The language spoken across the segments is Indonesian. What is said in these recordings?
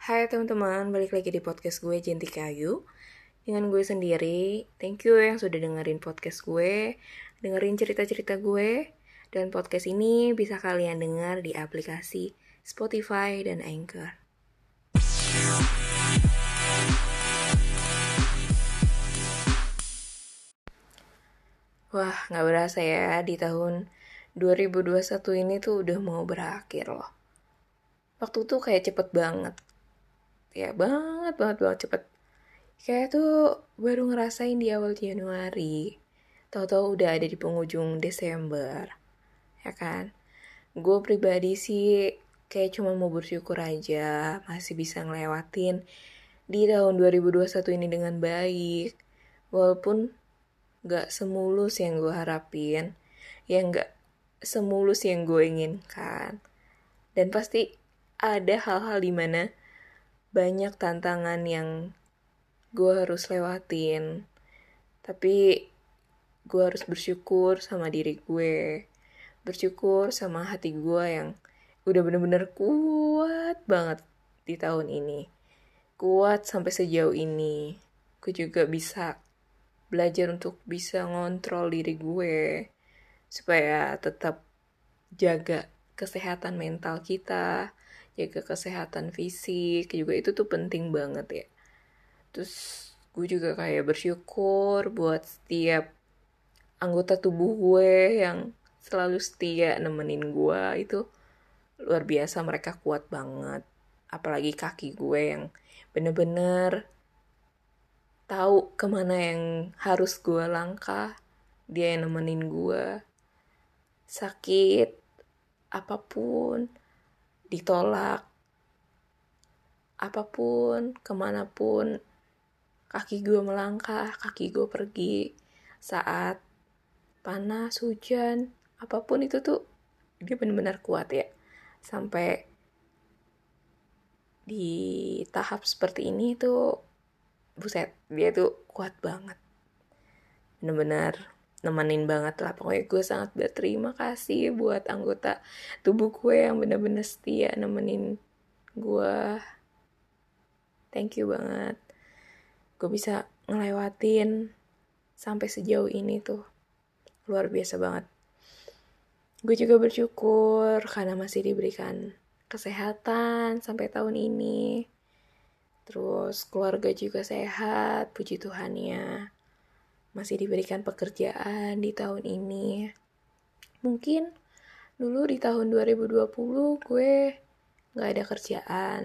Hai teman-teman, balik lagi di podcast gue Jenti Kayu Dengan gue sendiri, thank you yang sudah dengerin podcast gue Dengerin cerita-cerita gue Dan podcast ini bisa kalian dengar di aplikasi Spotify dan Anchor Wah, gak berasa ya di tahun 2021 ini tuh udah mau berakhir loh. Waktu tuh kayak cepet banget. Ya banget, banget, banget cepet. Kayak tuh baru ngerasain di awal Januari. Tahu-tahu udah ada di penghujung Desember. Ya kan? Gue pribadi sih kayak cuma mau bersyukur aja masih bisa ngelewatin di tahun 2021 ini dengan baik. Walaupun gak semulus yang gue harapin, yang gak semulus yang gue inginkan. Dan pasti ada hal-hal di mana banyak tantangan yang gue harus lewatin. Tapi gue harus bersyukur sama diri gue. Bersyukur sama hati gue yang udah bener-bener kuat banget di tahun ini. Kuat sampai sejauh ini. Gue juga bisa belajar untuk bisa ngontrol diri gue supaya tetap jaga kesehatan mental kita, jaga kesehatan fisik juga itu tuh penting banget ya. Terus gue juga kayak bersyukur buat setiap anggota tubuh gue yang selalu setia nemenin gue itu luar biasa mereka kuat banget. Apalagi kaki gue yang bener-bener tahu ke mana yang harus gue langkah dia yang nemenin gue sakit apa pun ditolak. Apa pun ke mana pun kaki gue melangkah kaki gue pergi. Saat panas hujan apa pun itu tuh dia benar-benar kuat ya. Sampai di tahap seperti ini tuh buset dia tuh kuat banget. Bener-bener nemenin banget lah. Pokoknya gue sangat berterima kasih buat anggota tubuh gue yang bener-bener setia nemenin gue. Thank you banget. Gue bisa ngelewatin sampai sejauh ini tuh. Luar biasa banget. Gue juga bersyukur karena masih diberikan kesehatan sampai tahun ini. Terus keluarga juga sehat, puji Tuhan ya. Masih diberikan pekerjaan di tahun ini. Mungkin dulu di tahun 2020 gue gak ada kerjaan.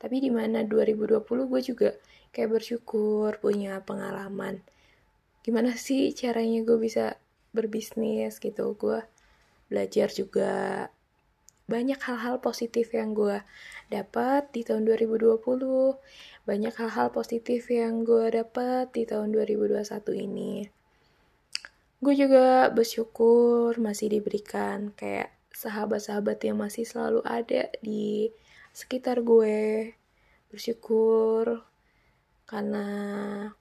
Tapi di mana 2020 gue juga kayak bersyukur punya pengalaman. Gimana sih caranya gue bisa berbisnis gitu. Gue belajar juga banyak hal-hal positif yang gue dapat di tahun 2020 banyak hal-hal positif yang gue dapat di tahun 2021 ini. Gue juga bersyukur masih diberikan kayak sahabat-sahabat yang masih selalu ada di sekitar gue. Bersyukur karena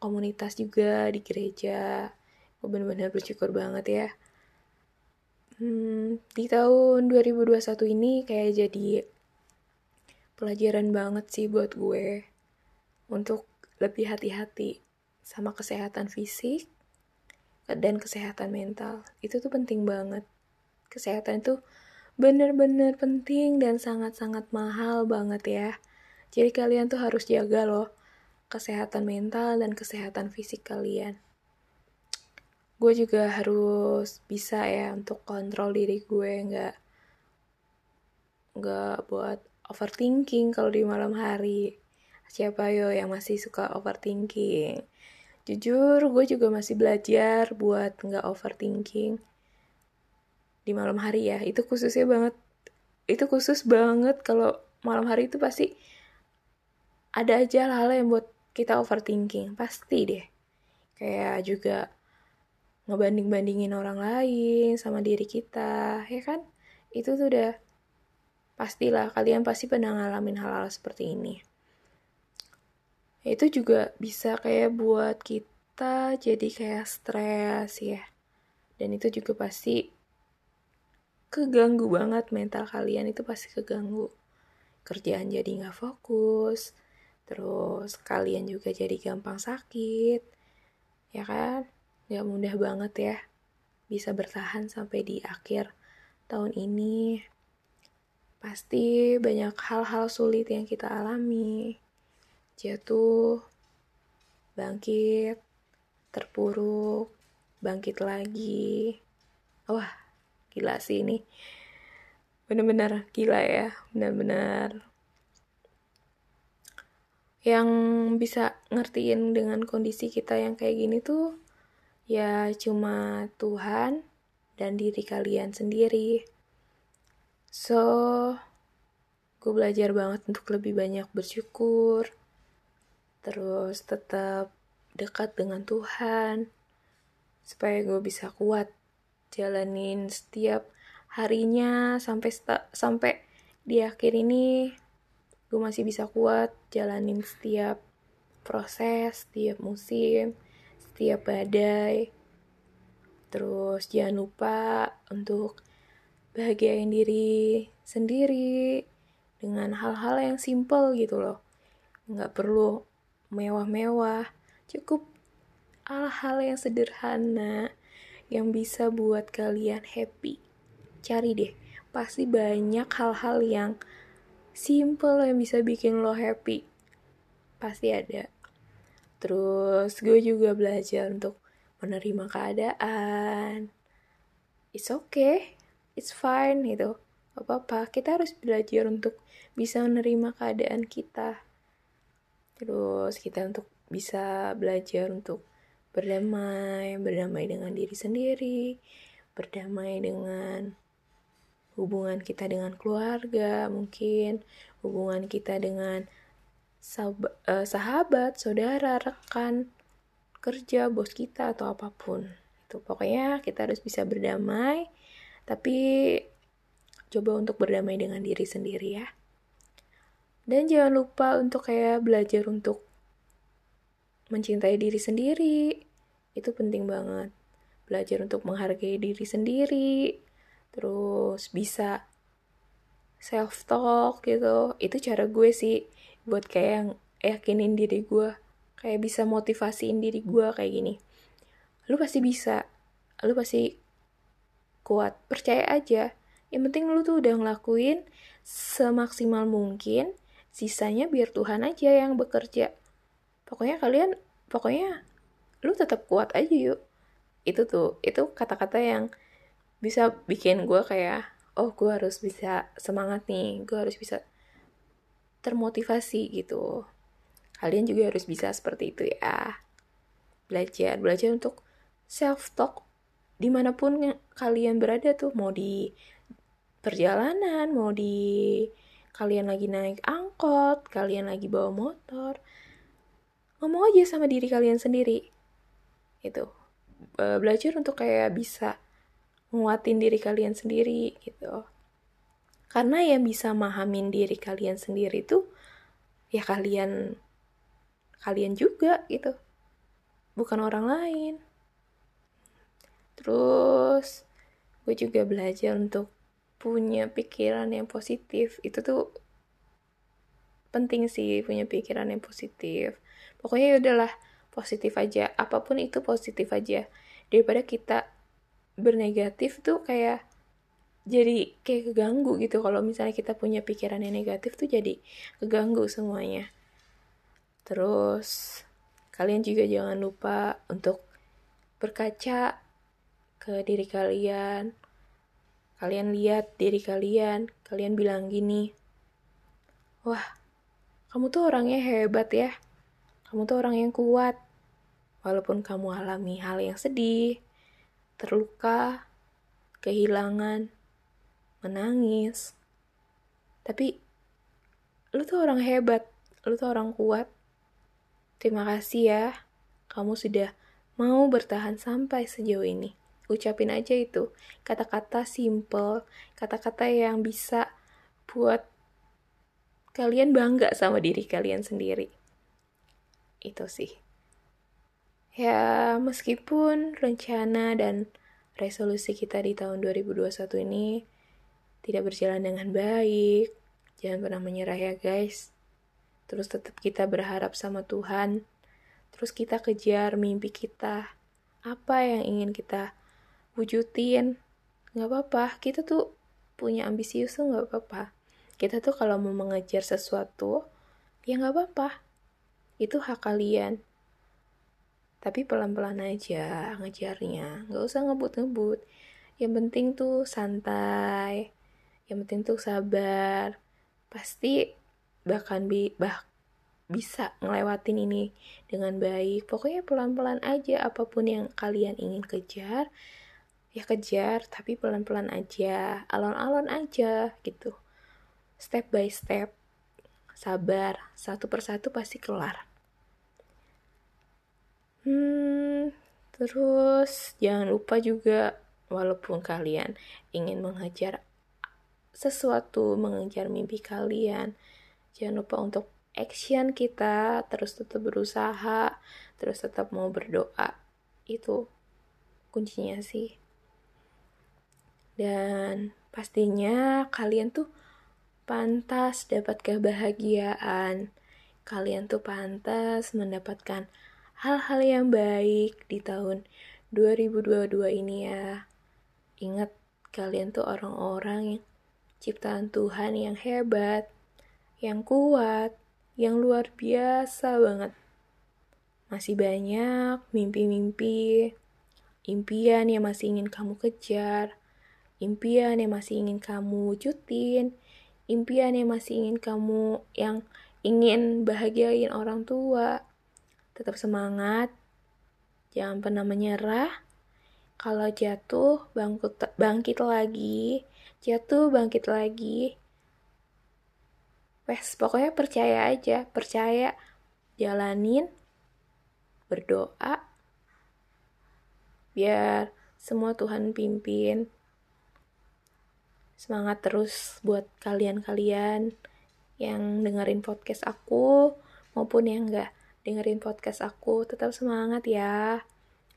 komunitas juga di gereja. Gue bener-bener bersyukur banget ya Hmm, di tahun 2021 ini kayak jadi pelajaran banget sih buat gue untuk lebih hati-hati sama kesehatan fisik dan kesehatan mental. Itu tuh penting banget. Kesehatan itu bener-bener penting dan sangat-sangat mahal banget ya. Jadi kalian tuh harus jaga loh kesehatan mental dan kesehatan fisik kalian gue juga harus bisa ya untuk kontrol diri gue nggak nggak buat overthinking kalau di malam hari. Siapa yo yang masih suka overthinking? Jujur gue juga masih belajar buat nggak overthinking di malam hari ya. Itu khususnya banget itu khusus banget kalau malam hari itu pasti ada aja hal-hal yang buat kita overthinking. Pasti deh. Kayak juga ngebanding-bandingin orang lain sama diri kita, ya kan? Itu tuh udah pastilah kalian pasti pernah ngalamin hal-hal seperti ini. Itu juga bisa kayak buat kita jadi kayak stres ya. Dan itu juga pasti keganggu banget mental kalian itu pasti keganggu. kerjaan jadi nggak fokus, terus kalian juga jadi gampang sakit, ya kan? Gak mudah banget ya bisa bertahan sampai di akhir tahun ini. Pasti banyak hal-hal sulit yang kita alami. Jatuh, bangkit, terpuruk, bangkit lagi. Wah, gila sih ini bener-bener gila ya bener-bener yang bisa ngertiin dengan kondisi kita yang kayak gini tuh ya cuma Tuhan dan diri kalian sendiri. So gue belajar banget untuk lebih banyak bersyukur terus tetap dekat dengan Tuhan supaya gue bisa kuat jalanin setiap harinya sampai sampai di akhir ini gue masih bisa kuat jalanin setiap proses, setiap musim, setiap badai. Terus jangan lupa untuk bahagiain diri sendiri dengan hal-hal yang simple gitu loh. Nggak perlu mewah-mewah, cukup hal-hal yang sederhana yang bisa buat kalian happy cari deh pasti banyak hal-hal yang simple yang bisa bikin lo happy pasti ada terus gue juga belajar untuk menerima keadaan. It's okay it's fine gitu. Apa apa kita harus belajar untuk bisa menerima keadaan kita. Terus kita untuk bisa belajar untuk berdamai berdamai dengan diri sendiri berdamai dengan hubungan kita dengan keluarga, mungkin hubungan kita dengan sahabat, saudara, rekan kerja, bos kita atau apa pun. Itu pokoknya kita harus bisa berdamai, tapi coba untuk berdamai dengan diri sendiri ya. Dan jangan lupa untuk kayak belajar untuk mencintai diri sendiri. Itu penting banget. Belajar untuk menghargai diri sendiri, terus bisa self talk gitu itu cara gue sih buat kayak yakinin diri gue kayak bisa motivasiin diri gue kayak gini. Lu pasti bisa. Lu pasti kuat. Percaya aja. Yang penting lu tuh udah ngelakuin semaksimal mungkin sisanya biar Tuhan aja yang bekerja. Pokoknya kalian pokoknya lu tetap kuat aja yuk. Itu tuh itu kata-kata yang bisa bikin gue kayak oh gue harus bisa semangat nih. Gue harus bisa termotivasi gitu. Kalian juga harus bisa seperti itu ya. Belajar belajar untuk self talk di mana pun kalian berada tuh. Mau di perjalanan mau di kalian lagi naik angkot kalian lagi bawa motor ngomong aja sama diri kalian sendiri itu belajar untuk kayak bisa nguatin diri kalian sendiri gitu karena yang bisa mahamin diri kalian sendiri tuh ya kalian kalian juga gitu. Bukan orang lain. Terus gue juga belajar untuk punya pikiran yang positif. Itu tuh penting sih punya pikiran yang positif. Pokoknya ya udahlah positif aja. Apa pun itu positif aja. Daripada kita bernegatif tuh kayak jadi kayak keganggu gitu. Kalau misalnya kita punya pikiran yang negatif tuh jadi keganggu semuanya. Terus kalian juga jangan lupa untuk berkaca ke diri kalian. Kalian lihat diri kalian kalian bilang gini wah kamu tuh orangnya hebat ya. Kamu tuh orang yang kuat. Walaupun kamu alami hal yang sedih terluka, kehilangan, menangis. Tapi lu tuh orang hebat, lu tuh orang kuat. Terima kasih ya, kamu sudah mau bertahan sampai sejauh ini. Ucapin aja itu, kata-kata simple, kata-kata yang bisa buat kalian bangga sama diri kalian sendiri. Itu sih. Ya, meskipun rencana dan resolusi kita di tahun 2021 ini tidak berjalan dengan baik, Jangan pernah menyerah ya guys. Terus tetap kita berharap sama Tuhan. Terus kita kejar mimpi kita. Apa yang ingin kita wujudin. Gak apa-apa, kita tuh punya ambisius tuh gak apa-apa. Kita tuh kalau mau mengejar sesuatu, ya gak apa-apa. Itu hak kalian. Tapi pelan-pelan aja ngejarnya. Gak usah ngebut-ngebut. Yang penting tuh santai. Yang penting tuh sabar pasti bahkan bi bah bisa ngelewatin ini dengan baik. Pokoknya pelan-pelan aja apa pun yang kalian ingin kejar, ya kejar tapi pelan-pelan aja, alon-alon aja gitu. Step by step, sabar, satu persatu pasti kelar. Hmm, terus jangan lupa juga walaupun kalian ingin mengejar sesuatu, mengejar mimpi kalian. Jangan lupa untuk action kita, terus tetap berusaha, terus tetap mau berdoa. Itu kuncinya sih. Dan pastinya kalian tuh pantas dapat kebahagiaan. Kalian tuh pantas mendapatkan hal-hal yang baik di tahun 2022 ini ya. Ingat, kalian tuh orang-orang yang ciptaan Tuhan yang hebat, yang kuat, yang luar biasa banget. Masih banyak mimpi-mimpi, impian yang masih ingin kamu kejar, impian yang masih ingin kamu wujudin, impian yang masih ingin kamu yang ingin bahagiain orang tua. Tetap semangat, jangan pernah menyerah. Kalau jatuh, bangkit, bangkit lagi jatuh bangkit lagi. Wes pokoknya percaya aja. Percaya jalanin berdoa biar semua Tuhan pimpin. Semangat terus buat kalian-kalian yang dengerin podcast aku maupun yang enggak dengerin podcast aku. Tetap semangat ya.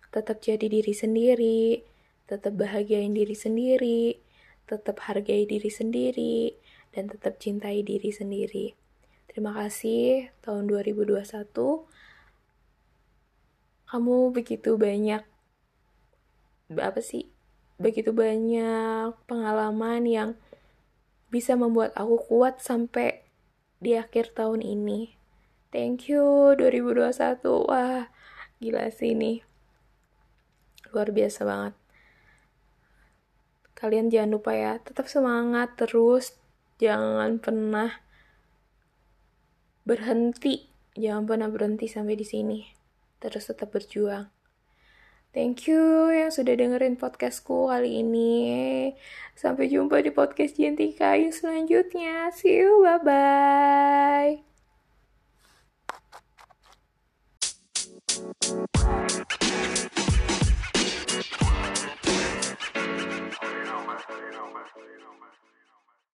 Tetap jadi diri sendiri. Tetap bahagiain diri sendiri tetap hargai diri sendiri, dan tetap cintai diri sendiri. Terima kasih tahun 2021. Kamu begitu banyak apa sih? Begitu banyak pengalaman yang bisa membuat aku kuat sampai di akhir tahun ini. Thank you 2021. Wah, gila sih ini. Luar biasa banget kalian jangan lupa ya tetap semangat terus jangan pernah berhenti jangan pernah berhenti sampai di sini terus tetap berjuang Thank you yang sudah dengerin podcastku kali ini. Sampai jumpa di podcast Jenti Kayu selanjutnya. See you, bye-bye. you know, más, más, más, más.